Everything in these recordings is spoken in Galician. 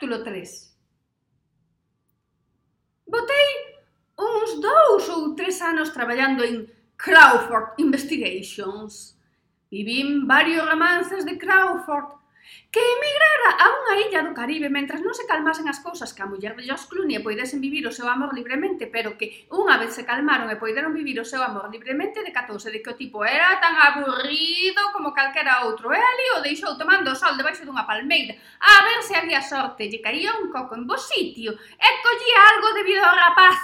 capítulo 3. Botei uns dous ou tres anos traballando en Crawford Investigations. Vivín varios romances de Crawford que emigrara a unha illa do Caribe mentras non se calmasen as cousas que a muller de George Clooney e poidesen vivir o seu amor libremente, pero que unha vez se calmaron e poideron vivir o seu amor libremente, decatouse de que o tipo era tan aburrido como calquera outro. E ali o deixou tomando o sol debaixo dunha palmeira a ver se había sorte, lle caía un coco en bo sitio e collía algo debido ao rapaz.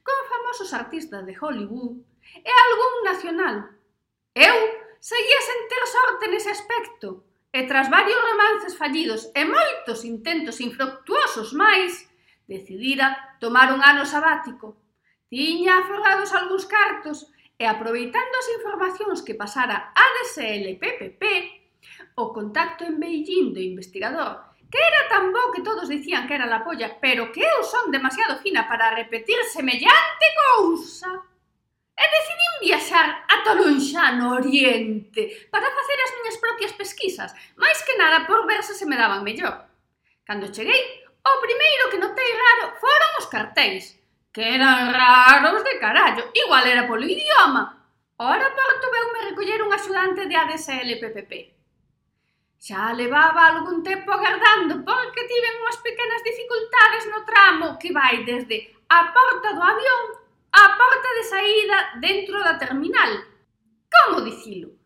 Con famosos artistas de Hollywood e algún nacional. Eu seguía sen ter sorte nese aspecto, E tras varios remances fallidos e moitos intentos infructuosos máis, decidira tomar un ano sabático. Tiña aforrados algúns cartos e aproveitando as informacións que pasara ADSL-PPP, o contacto en Beijing do investigador que era tan bo que todos dicían que era la polla, pero que eu son demasiado fina para repetir semellante cousa e decidín viaxar ata lonxano Oriente para facer as miñas propias pesquisas, máis que nada por ver se se me daban mellor. Cando cheguei, o primeiro que notei raro foron os cartéis, que eran raros de carallo, igual era polo idioma. O aeroporto veume recoller un axudante de ADSL PPP. Xa levaba algún tempo agardando porque tiven unhas pequenas dificultades no tramo que vai desde a porta do avión a porta de saída dentro da terminal. Como dicilo?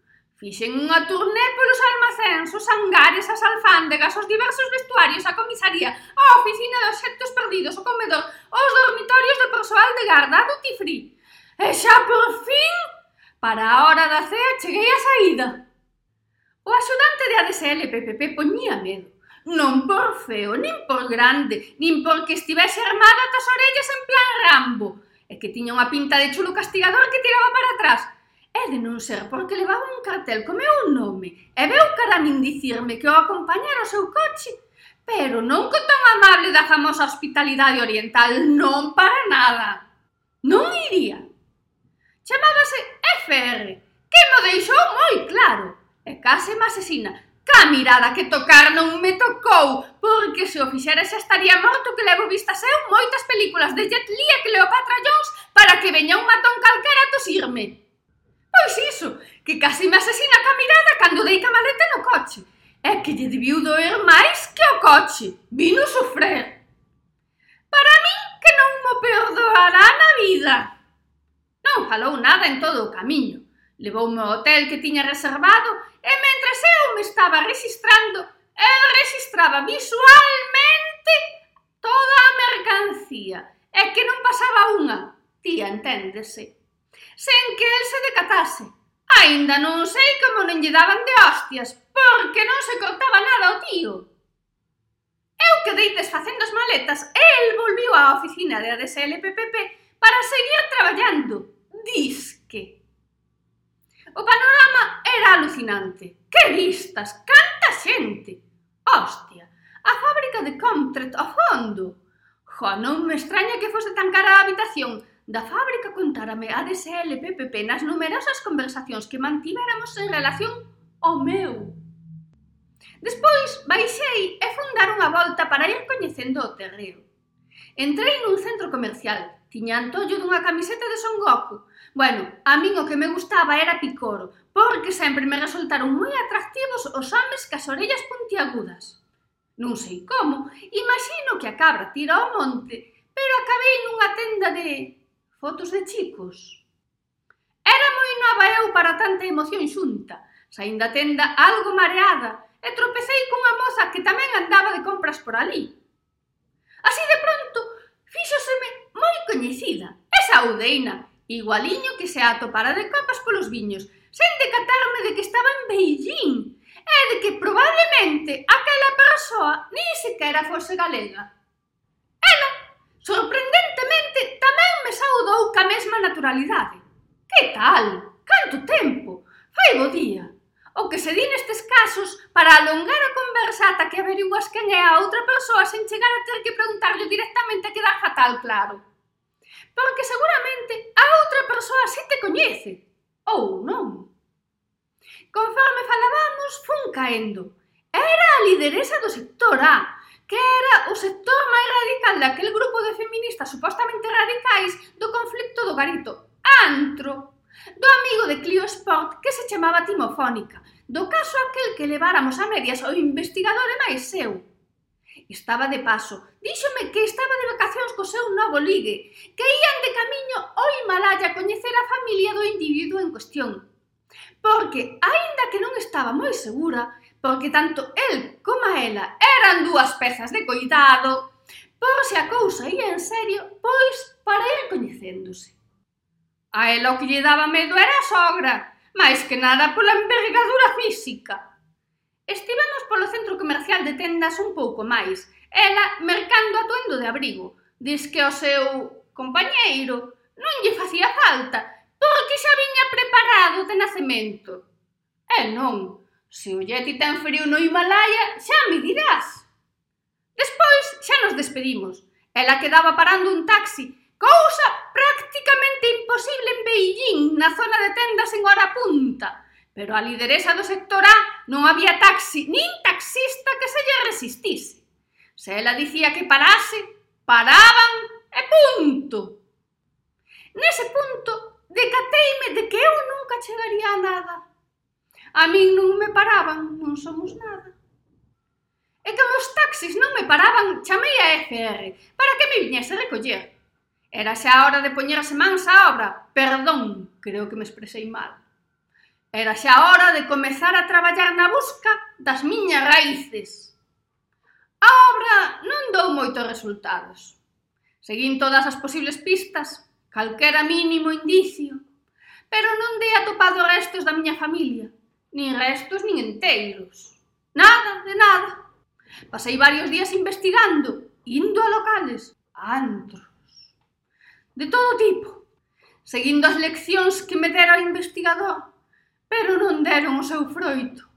Fixen unha turné polos almacéns, os hangares, as alfándegas, os diversos vestuarios, a comisaría, a oficina de obxectos perdidos, o comedor, os dormitorios do persoal de garda, a duty free. E xa por fin, para a hora da cea, cheguei a saída. O axudante de ADSL PPP poñía medo. Non por feo, nin por grande, nin porque estivese armada tas orellas en plan Rambo, e que tiña unha pinta de chulo castigador que tiraba para atrás. E de non ser porque levaba un cartel co meu nome e veu cara min dicirme que o acompañara o seu coche. Pero non co tan amable da famosa hospitalidade oriental, non para nada. Non iría. Chamábase FR, que mo deixou moi claro, e case me asesina, Ca mirada que tocar non me tocou, porque se o fixera xa estaría morto que levo vistas eu moitas películas de Jet Li e Cleopatra Jones para que veña un matón calquera a tosirme. Pois iso, que casi me asesina ca mirada cando dei camaleta no coche. É que lle debiu doer máis que o coche. Vino sofrer. Para mí que non mo perdoará na vida. Non falou nada en todo o camiño. Levoume ao hotel que tiña reservado e me me estaba registrando, el registraba visualmente toda a mercancía. É que non pasaba unha, tía, enténdese. Sen que el se decatase. Ainda non sei como non lle daban de hostias, porque non se cortaba nada o tío. Eu quedei desfacendo as maletas e el volviu á oficina de ADSL PPP para seguir traballando. Disque. O panorama era alucinante. Que vistas! Canta xente! Hostia! A fábrica de Comtret ao fondo! Jo, non me extraña que fose tan cara a habitación. Da fábrica contárame a DSLPPP nas numerosas conversacións que mantivéramos en relación ao meu. Despois baixei e fun dar unha volta para ir coñecendo o terreo. Entrei nun centro comercial, tiña antollo dunha camiseta de Son Goku, Bueno, a min o que me gustaba era Picoro, porque sempre me resultaron moi atractivos os homes cas orellas puntiagudas. Non sei como, imagino que a cabra tira ao monte, pero acabei nunha tenda de fotos de chicos. Era moi nova eu para tanta emoción xunta, saín da tenda algo mareada e tropecei cunha moza que tamén andaba de compras por ali. Así de pronto, fíxoseme moi coñecida, esa udeina, Igualiño que se atopara de copas polos viños, sen decatarme de que estaba en Beijing, e de que probablemente aquela persoa ni sequera fose galega. Ela, sorprendentemente, tamén me saudou ca mesma naturalidade. Que tal? Canto tempo? Fai bo día. O que se di nestes casos para alongar a conversa ata que averiguas quen é a outra persoa sen chegar a ter que preguntarlle directamente a quedar fatal claro porque seguramente a outra persoa si te coñece, ou non. Conforme falábamos, fun caendo. Era a lideresa do sector A, que era o sector máis radical daquel grupo de feministas supostamente radicais do conflicto do garito, antro, do amigo de Clio Sport que se chamaba Timofónica, do caso aquel que leváramos a medias o investigador e máis seu, Estaba de paso. Díxome que estaba de vacacións co seu novo ligue, que ían de camiño ao Himalaya coñecer a familia do individuo en cuestión. Porque, aínda que non estaba moi segura, porque tanto el como ela eran dúas pezas de coidado, por se a cousa ía en serio, pois para ir coñecéndose. A ela o que lle daba medo era a sogra, máis que nada pola envergadura física. Estivemos polo centro comercial de tendas un pouco máis, ela mercando atuendo de abrigo. Diz que o seu compañeiro non lle facía falta, porque xa viña preparado de nacemento. E non, se o Yeti ten frío no Himalaya, xa me dirás. Despois xa nos despedimos. Ela quedaba parando un taxi, cousa prácticamente imposible en Beijing, na zona de tendas en hora punta. Pero a lideresa do sector A non había taxi, nin taxista que se lle resistise. Se ela dicía que parase, paraban e punto. Nese punto, decateime de que eu nunca chegaría a nada. A min non me paraban, non somos nada. E como os taxis non me paraban, chamei a FR para que me viñese recoller. Era xa a hora de poñerse mans á obra. Perdón, creo que me expresei mal. Era xa hora de comezar a traballar na busca das miñas raíces. A obra non dou moitos resultados. Seguín todas as posibles pistas, calquera mínimo indicio, pero non dei atopado restos da miña familia, nin restos nin enteiros. Nada de nada. Pasei varios días investigando, indo a locales, a antros, de todo tipo, seguindo as leccións que me dera o investigador pero non deron o seu froito.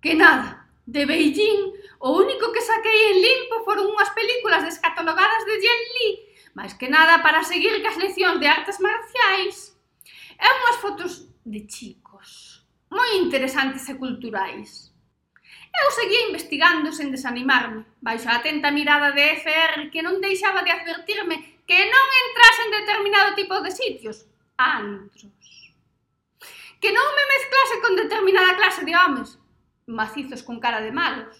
Que nada, de Beijing, o único que saquei en limpo foron unhas películas descatalogadas de Jen Li, máis que nada para seguir cas leccións de artes marciais, e unhas fotos de chicos, moi interesantes e culturais. Eu seguía investigando sen desanimarme, baixo a atenta mirada de FR que non deixaba de advertirme que non entrase en determinado tipo de sitios, antros que non me mezclase con determinada clase de homes, macizos con cara de malos.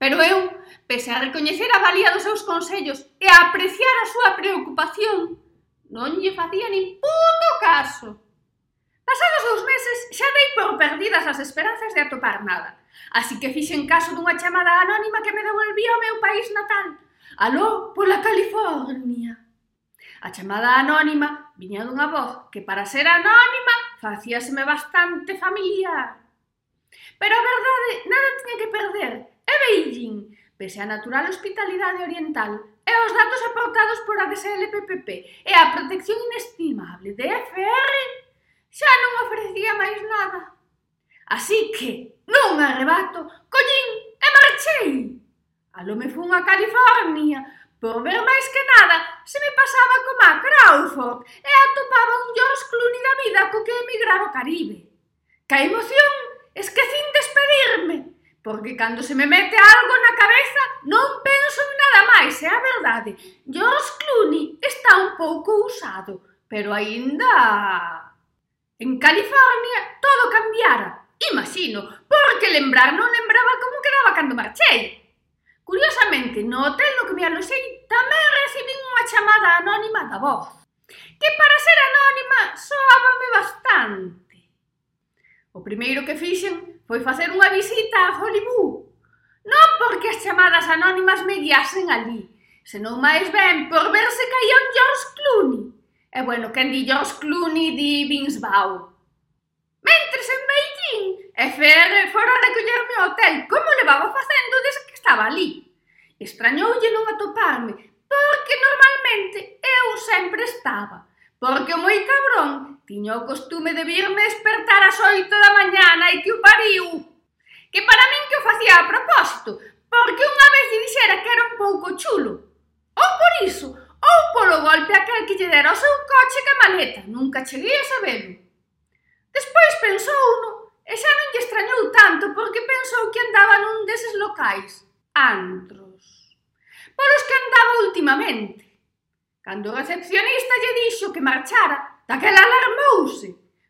Pero eu, pese a recoñecer a valía dos seus consellos e a apreciar a súa preocupación, non lle facía nin puto caso. Pasados dous meses xa dei por perdidas as esperanzas de atopar nada, así que fixen caso dunha chamada anónima que me devolvía ao meu país natal, aló pola California. A chamada anónima viña dunha voz que para ser anónima facíaseme bastante familiar. Pero a verdade, nada tiña que perder. E Beijing, pese a natural hospitalidade oriental, e os datos aportados por a DSLPPP e a protección inestimable de FR, xa non ofrecía máis nada. Así que, nun arrebato, collín e marchei. Alome fun a California, Pois Por ver máis que nada, se me pasaba como a Crawford e atopaba un George Clooney da vida co que emigrar ao Caribe. Ca emoción, esquecín despedirme, porque cando se me mete algo na cabeza non penso en nada máis, é a verdade. George Clooney está un pouco usado, pero aínda... En California todo cambiara, imagino, porque lembrar non lembraba como quedaba cando marchei. Curiosamente, no hotel no que me aloxei tamén recibín unha chamada anónima da voz, que para ser anónima soábame bastante. O primeiro que fixen foi facer unha visita a Hollywood, non porque as chamadas anónimas me guiasen ali, senón máis ben por ver se caía un George Clooney. E bueno, quen di George Clooney di Vince Vaughn. Mentres en Beijing, FR fora recollerme ao hotel, como levaba a facer? estaba ali. Extrañoulle non atoparme, porque normalmente eu sempre estaba, porque o moi cabrón tiña o costume de virme despertar ás oito da mañana e que o pariu. Que para min que o facía a propósito, porque unha vez lle dixera que era un pouco chulo. Ou por iso, ou polo golpe aquel que lle dera o seu coche que maleta, nunca cheguei a sabelo. Despois pensou uno, e xa non lle extrañou tanto porque pensou que andaba nun deses locais antros. Polos que andaba últimamente. Cando o recepcionista lle dixo que marchara, daquela alarmouse.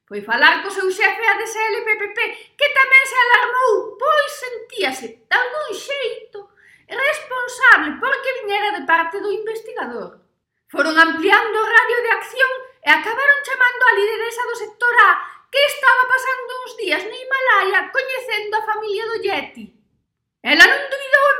Foi falar co seu xefe ADSL PPP, que tamén se alarmou, pois sentíase, de algún xeito, responsable porque viñera de parte do investigador. Foron ampliando o radio de acción e acabaron chamando a lideresa do sector A que estaba pasando uns días no Himalaya coñecendo a familia do Yeti. Ela non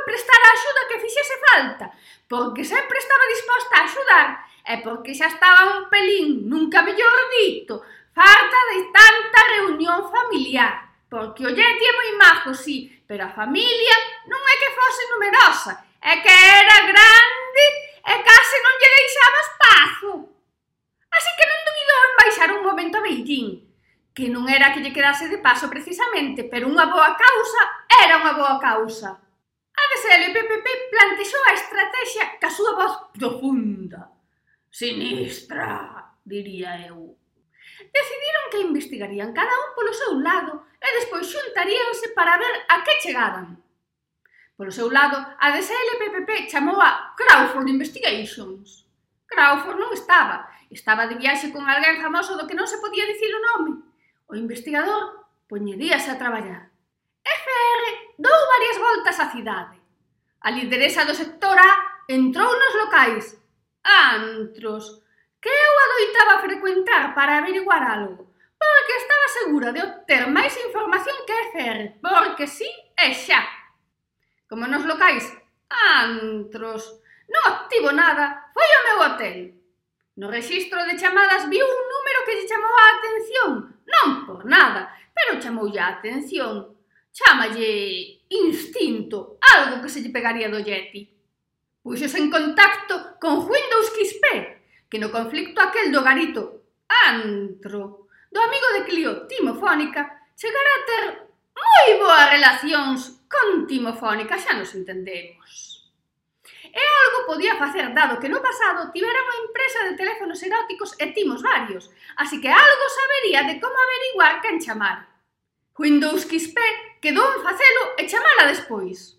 prestar a axuda que fixese falta, porque sempre estaba disposta a axudar e porque xa estaba un pelín, nunca mellor dito, farta de tanta reunión familiar. Porque o Yeti é moi majo, sí, pero a familia non é que fose numerosa, é que era grande e case non lle deixaba espazo. Así que non dubidou en baixar un momento a Beijing, que non era que lle quedase de paso precisamente, pero unha boa causa era unha boa causa que se plantexou a estrategia ca súa voz profunda, sinistra, diría eu. Decidiron que investigarían cada un polo seu lado e despois xuntaríanse para ver a que chegaban. Polo seu lado, a DSLPPP chamou a Crawford Investigations. Crawford non estaba, estaba de viaxe con alguén famoso do que non se podía dicir o nome. O investigador poñeríase a traballar. FR dou varias voltas á cidade. A lideresa do sector A entrou nos locais, antros, que eu adoitaba frecuentar para averiguar algo, porque estaba segura de obter máis información que é porque sí e xa. Como nos locais, antros, non obtivo nada, foi ao meu hotel. No rexistro de chamadas viu un número que lle chamou a atención, non por nada, pero chamoulle a atención. Chámalle instinto, algo que se lle pegaría do Yeti. Puxos en contacto con Windows XP, que no conflicto aquel do garito antro do amigo de Clio Timofónica chegará a ter moi boas relacións con Timofónica, xa nos entendemos. E algo podía facer dado que no pasado tivera unha empresa de teléfonos eróticos e timos varios, así que algo sabería de como averiguar quen chamar. Windows XP quedou en facelo e chamala despois.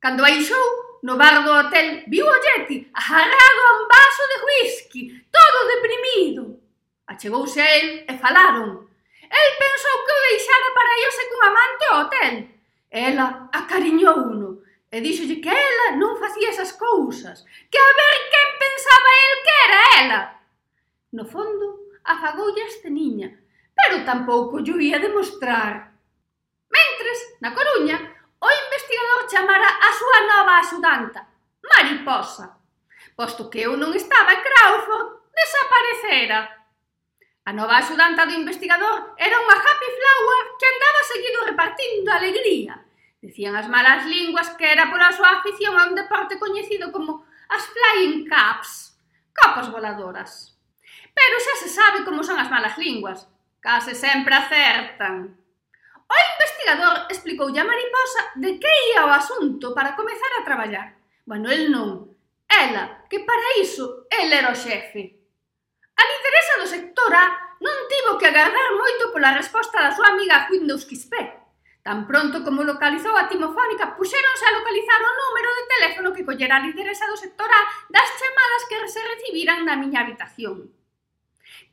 Cando baixou, no bar do hotel, viu o Yeti agarrado a un vaso de whisky, todo deprimido. Achegouse a el e falaron. El pensou que o deixara para irse cun amante ao hotel. Ela acariñou uno e díxolle que ela non facía esas cousas, que a ver quen pensaba el que era ela. No fondo, afagoulle este niña, pero tampouco llo ia demostrar. Mentres, na Coruña, o investigador chamara a súa nova axudanta, Mariposa, posto que eu non estaba en Crawford, desaparecera. A nova axudanta do investigador era unha happy flower que andaba seguido repartindo alegría. Dicían as malas linguas que era pola súa afición a un deporte coñecido como as flying caps, copas voladoras. Pero xa se sabe como son as malas linguas, case sempre acertan. O investigador explicou a mariposa de que ia o asunto para comezar a traballar. Bueno, el non. Ela, que para iso, el era o xefe. A lideresa do sector A non tivo que agardar moito pola resposta da súa amiga Windows XP. Tan pronto como localizou a timofónica, puxéronse a localizar o número de teléfono que collera a lideresa do sector A das chamadas que se recibiran na miña habitación.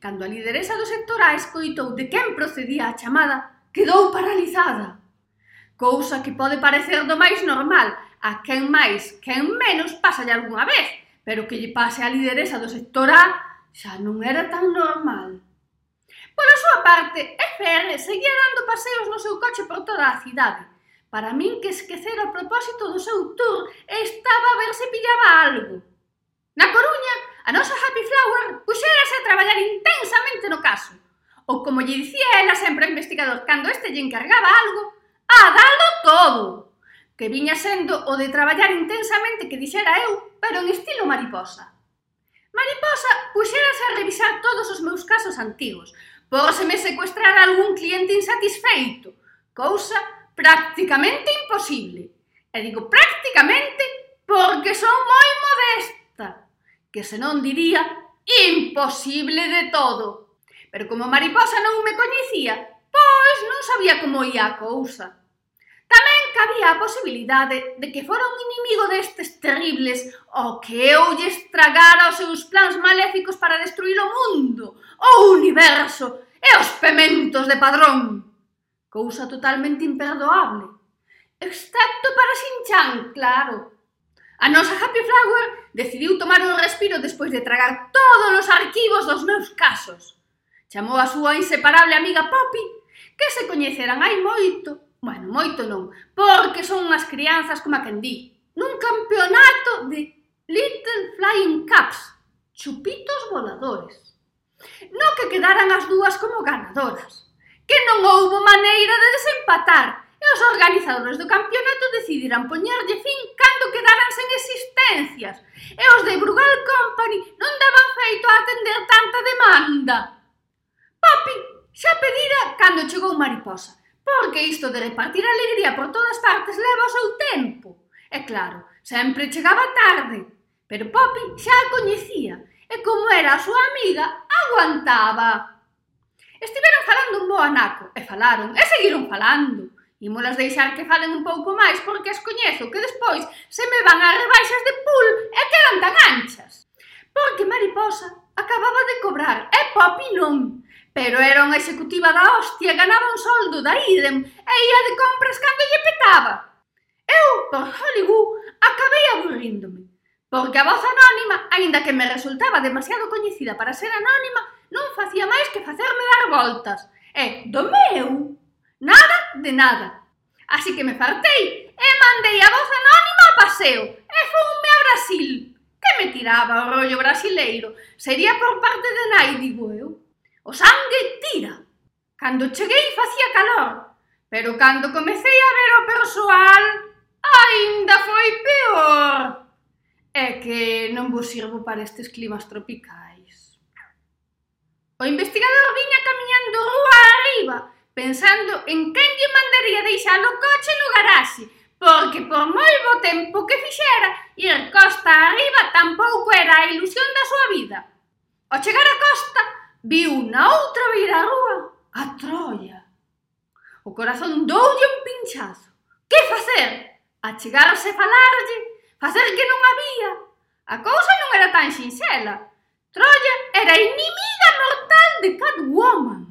Cando a lideresa do sector A escoitou de quen procedía a chamada, quedou paralizada. Cousa que pode parecer do máis normal, a quen máis, quen menos, pasalle algunha vez, pero que lle pase a lideresa do sector A xa non era tan normal. Pola súa parte, FR seguía dando paseos no seu coche por toda a cidade. Para min que esquecer o propósito do seu tour estaba a ver se pillaba algo. Na Coruña, a nosa Happy Flower puxérase a traballar intensamente no caso ou como lle dicía ela sempre ao investigador cando este lle encargaba algo, a dalo todo, que viña sendo o de traballar intensamente que dixera eu, pero en estilo mariposa. Mariposa puxerase a revisar todos os meus casos antigos, por se me secuestrar algún cliente insatisfeito, cousa prácticamente imposible. E digo prácticamente porque son moi modesta, que senón diría imposible de todo. Pero como mariposa non me coñecía, pois non sabía como ia a cousa. Tamén cabía a posibilidade de que fora un inimigo destes terribles o que eu lles estragara os seus plans maléficos para destruir o mundo, o universo e os pementos de padrón. Cousa totalmente imperdoable. Excepto para Sinchan, claro. A nosa Happy Flower decidiu tomar un respiro despois de tragar todos os arquivos dos meus casos. Chamou a súa inseparable amiga Poppy, que se coñeceran hai moito, bueno, moito non, porque son unhas crianzas como a quen di, nun campeonato de Little Flying Cups, chupitos voladores, no que quedaran as dúas como ganadoras, que non houbo maneira de desempatar, e os organizadores do campeonato decidiran poñerlle fin cando quedaran sen existencias, e os de Brugal Company non daban feito a atender tanta demanda. Papi xa pedira cando chegou Mariposa, porque isto de repartir alegría por todas partes leva o seu tempo. E claro, sempre chegaba tarde, pero Poppy xa a coñecía e como era a súa amiga, aguantaba. Estiveron falando un bo anaco, e falaron, e seguiron falando. Imolas deixar que falen un pouco máis porque as coñezo que despois se me van as rebaixas de pool e quedan tan anchas. Porque Mariposa acababa de cobrar e Poppy non pero era unha executiva da hostia, ganaba un soldo da IDEM e ia de compras cando lle petaba. Eu, por Hollywood, acabei aburríndome, porque a voz anónima, aínda que me resultaba demasiado coñecida para ser anónima, non facía máis que facerme dar voltas. E do meu, nada de nada. Así que me fartei e mandei a voz anónima a paseo e fume a Brasil. Que me tiraba o rollo brasileiro? Sería por parte de nai, digo eu. O sangue tira. Cando cheguei facía calor, pero cando comecei a ver o persoal, aínda foi peor. É que non vos sirvo para estes climas tropicais. O investigador viña camiñando rúa arriba, pensando en quen lle mandaría deixar o coche no garaxe, porque por moi bo tempo que fixera, ir costa arriba tampouco era a ilusión da súa vida. Ao chegar á costa, viuna outra beira a rúa a Troia. O corazón doulle un pinchazo. Que facer? Achegarse a falarlle, facer que non había. A cousa non era tan sinxela. Troia era inimiga mortal de Catwoman.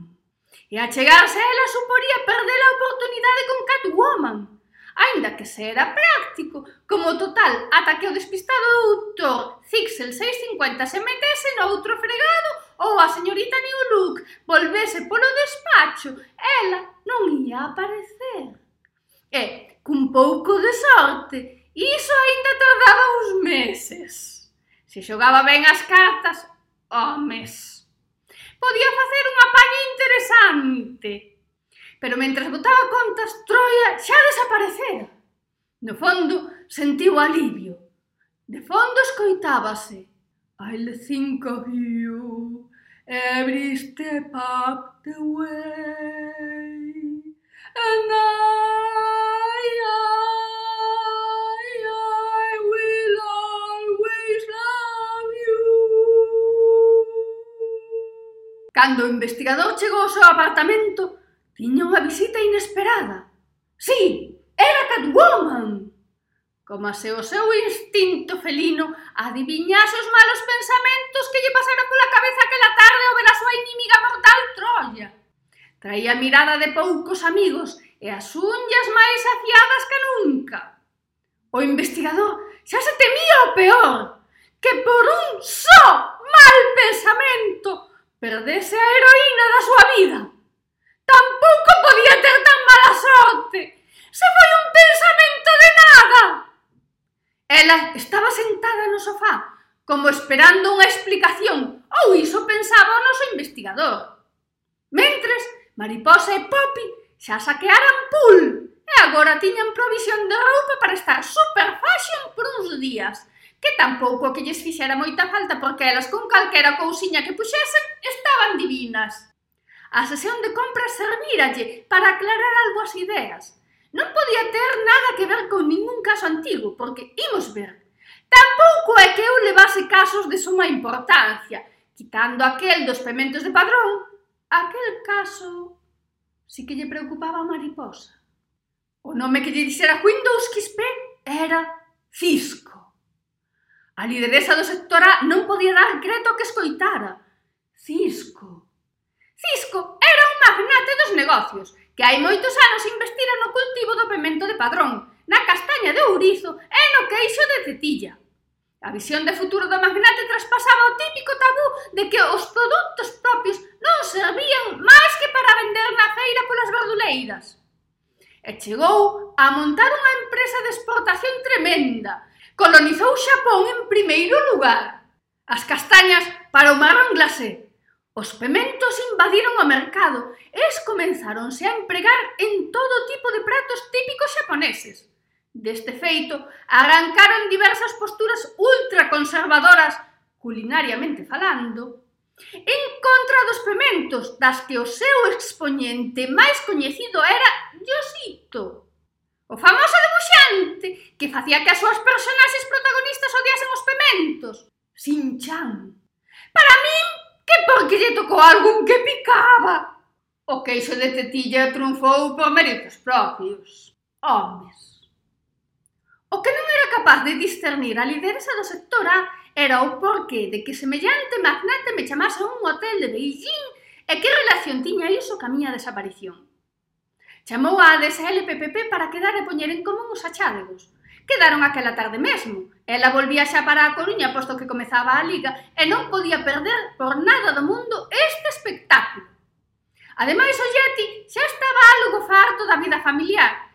E achegarse a ela suporía perder a oportunidade con Catwoman aínda que se era práctico, como total, ata que o despistado doutor Zixel 650 se metese no outro fregado ou a señorita New Look volvese polo despacho, ela non ia aparecer. E, cun pouco de sorte, iso aínda tardaba uns meses. Se xogaba ben as cartas, homes. Podía facer un apaño interesante, Pero mentres botaba contas, Troia xa desaparecera. No fondo, sentiu alivio. De fondo escoitábase. I'll think of you every step up the way. And I, I, I will always love you. Cando o investigador chegou ao seu apartamento, Tiña unha visita inesperada. Sí, era Catwoman! Como se o seu instinto felino adivinhase os malos pensamentos que lle pasara pola cabeza aquela tarde ao ver a súa inimiga mortal Troia. Traía a mirada de poucos amigos e as unhas máis afiadas que nunca. O investigador xa se temía o peor, que por un só mal pensamento perdese a heroína da súa vida. Tampouco podía ter tan mala sorte. Se foi un pensamento de nada. Ela estaba sentada no sofá, como esperando unha explicación, ou iso pensaba o noso investigador. Mentres, Mariposa e Poppy xa saquearan pool e agora tiñan provisión de roupa para estar super fashion por uns días, que tampouco que lles fixera moita falta porque elas con calquera cousiña que puxesen estaban divinas. A sesión de compras serviralle para aclarar algo as ideas. Non podía ter nada que ver con ningún caso antigo, porque imos ver. Tampouco é que eu levase casos de suma importancia, quitando aquel dos pementos de padrón, aquel caso si que lle preocupaba a mariposa. O nome que lle dixera Windows XP era Cisco. A lideresa do sector A non podía dar creto que escoitara. Cisco. Cisco era un magnate dos negocios que hai moitos anos investira no cultivo do pemento de Padrón, na castaña de Ourizo e no queixo de Cetilla. A visión de futuro do magnate traspasaba o típico tabú de que os produtos propios non servían máis que para vender na feira polas verduleiras. E chegou a montar unha empresa de exportación tremenda. Colonizou Xapón en primeiro lugar. As castañas para o marrón glacé. Os pementos invadiron o mercado e es escomenzáronse a empregar en todo tipo de pratos típicos xaponeses. Deste feito, arrancaron diversas posturas ultraconservadoras, culinariamente falando, en contra dos pementos, das que o seu expoñente máis coñecido era Yosito, o famoso debuxante que facía que as súas personaxes protagonistas odiasen os pementos, Sinchan. Para min, porque lle tocou algún que picaba. O queixo de tetilla triunfou por méritos propios. Homes. O que non era capaz de discernir a lideresa do sector A era o porqué de que semellante magnate me chamase a un hotel de Beijing e que relación tiña iso ca miña desaparición. Chamou a ADSL PPP para quedar e poñer en común os achádegos, quedaron aquela tarde mesmo. Ela volvía xa para a Coruña posto que comezaba a Liga e non podía perder por nada do mundo este espectáculo. Ademais, o Yeti xa estaba algo farto da vida familiar.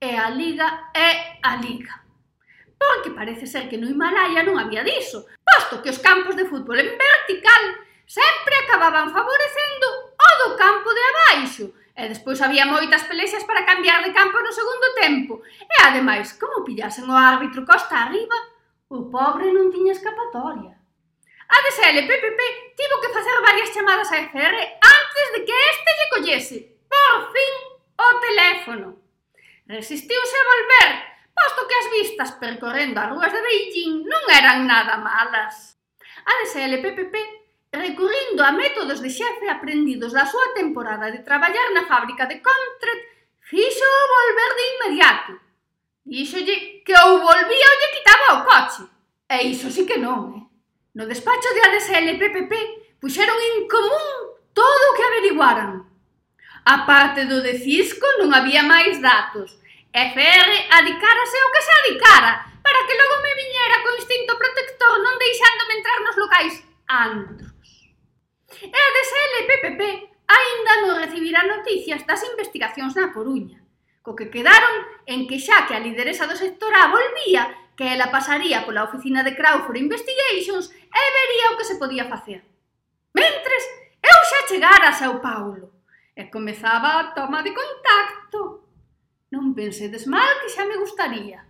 E a Liga é a Liga. Porque parece ser que no Himalaya non había diso, posto que os campos de fútbol en vertical sempre acababan favorecendo o do campo de abaixo, E despois había moitas pelexas para cambiar de campo no segundo tempo. E ademais, como pillasen o árbitro costa arriba, o pobre non tiña escapatoria. A DSL PPP tivo que facer varias chamadas a FR antes de que este lle collese, por fin, o teléfono. Resistiuse a volver, posto que as vistas percorrendo as rúas de Beijing non eran nada malas. A DSL PPP recurrindo a métodos de xefe aprendidos da súa temporada de traballar na fábrica de Comtret, fixo volver de inmediato. Dixolle que ou volvía ou lle quitaba o coche. E iso sí que non, eh? No despacho de ADSL PPP puxeron en común todo o que averiguaran. A parte do de Cisco non había máis datos. FR adicárase o que se adicara para que logo me viñera co instinto protector non deixándome entrar nos locais antro. E a DSL-PPP aínda non recibirá noticias das investigacións na Coruña, co que quedaron en que xa que a lideresa do sector A volvía, que ela pasaría pola oficina de Crawford Investigations e vería o que se podía facer. Mentres, eu xa chegara a Sao Paulo e comezaba a toma de contacto. Non pensedes mal que xa me gustaría.